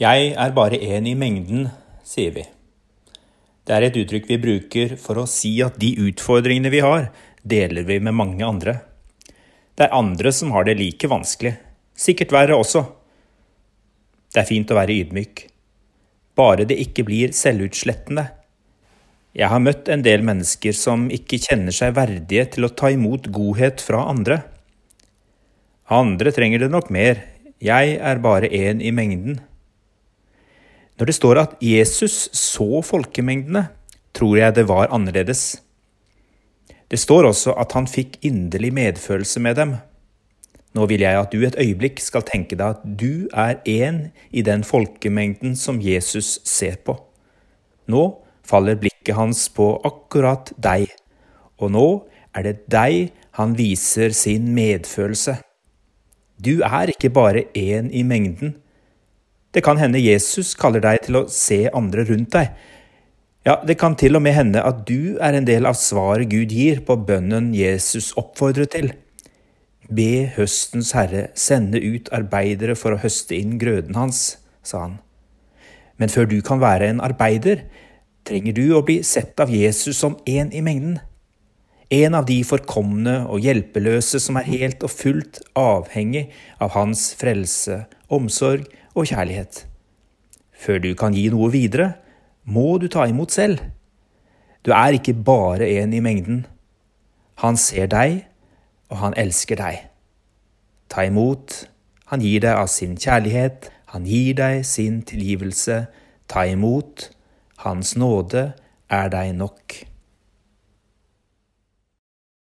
Jeg er bare én i mengden, sier vi. Det er et uttrykk vi bruker for å si at de utfordringene vi har, deler vi med mange andre. Det er andre som har det like vanskelig, sikkert verre også. Det er fint å være ydmyk, bare det ikke blir selvutslettende. Jeg har møtt en del mennesker som ikke kjenner seg verdige til å ta imot godhet fra andre. Andre trenger det nok mer, jeg er bare én i mengden. Når det står at Jesus så folkemengdene, tror jeg det var annerledes. Det står også at han fikk inderlig medfølelse med dem. Nå vil jeg at du et øyeblikk skal tenke deg at du er én i den folkemengden som Jesus ser på. Nå faller blikket hans på akkurat deg, og nå er det deg han viser sin medfølelse. Du er ikke bare én i mengden. Det kan hende Jesus kaller deg til å se andre rundt deg. Ja, det kan til og med hende at du er en del av svaret Gud gir på bønnen Jesus oppfordrer til. Be høstens herre sende ut arbeidere for å høste inn grøden hans, sa han. Men før du kan være en arbeider, trenger du å bli sett av Jesus som en i mengden. En av de forkomne og hjelpeløse som er helt og fullt avhengig av hans frelse, omsorg og kjærlighet. Før du kan gi noe videre, må du ta imot selv. Du er ikke bare en i mengden. Han ser deg, og han elsker deg. Ta imot. Han gir deg av sin kjærlighet, han gir deg sin tilgivelse. Ta imot. Hans nåde er deg nok.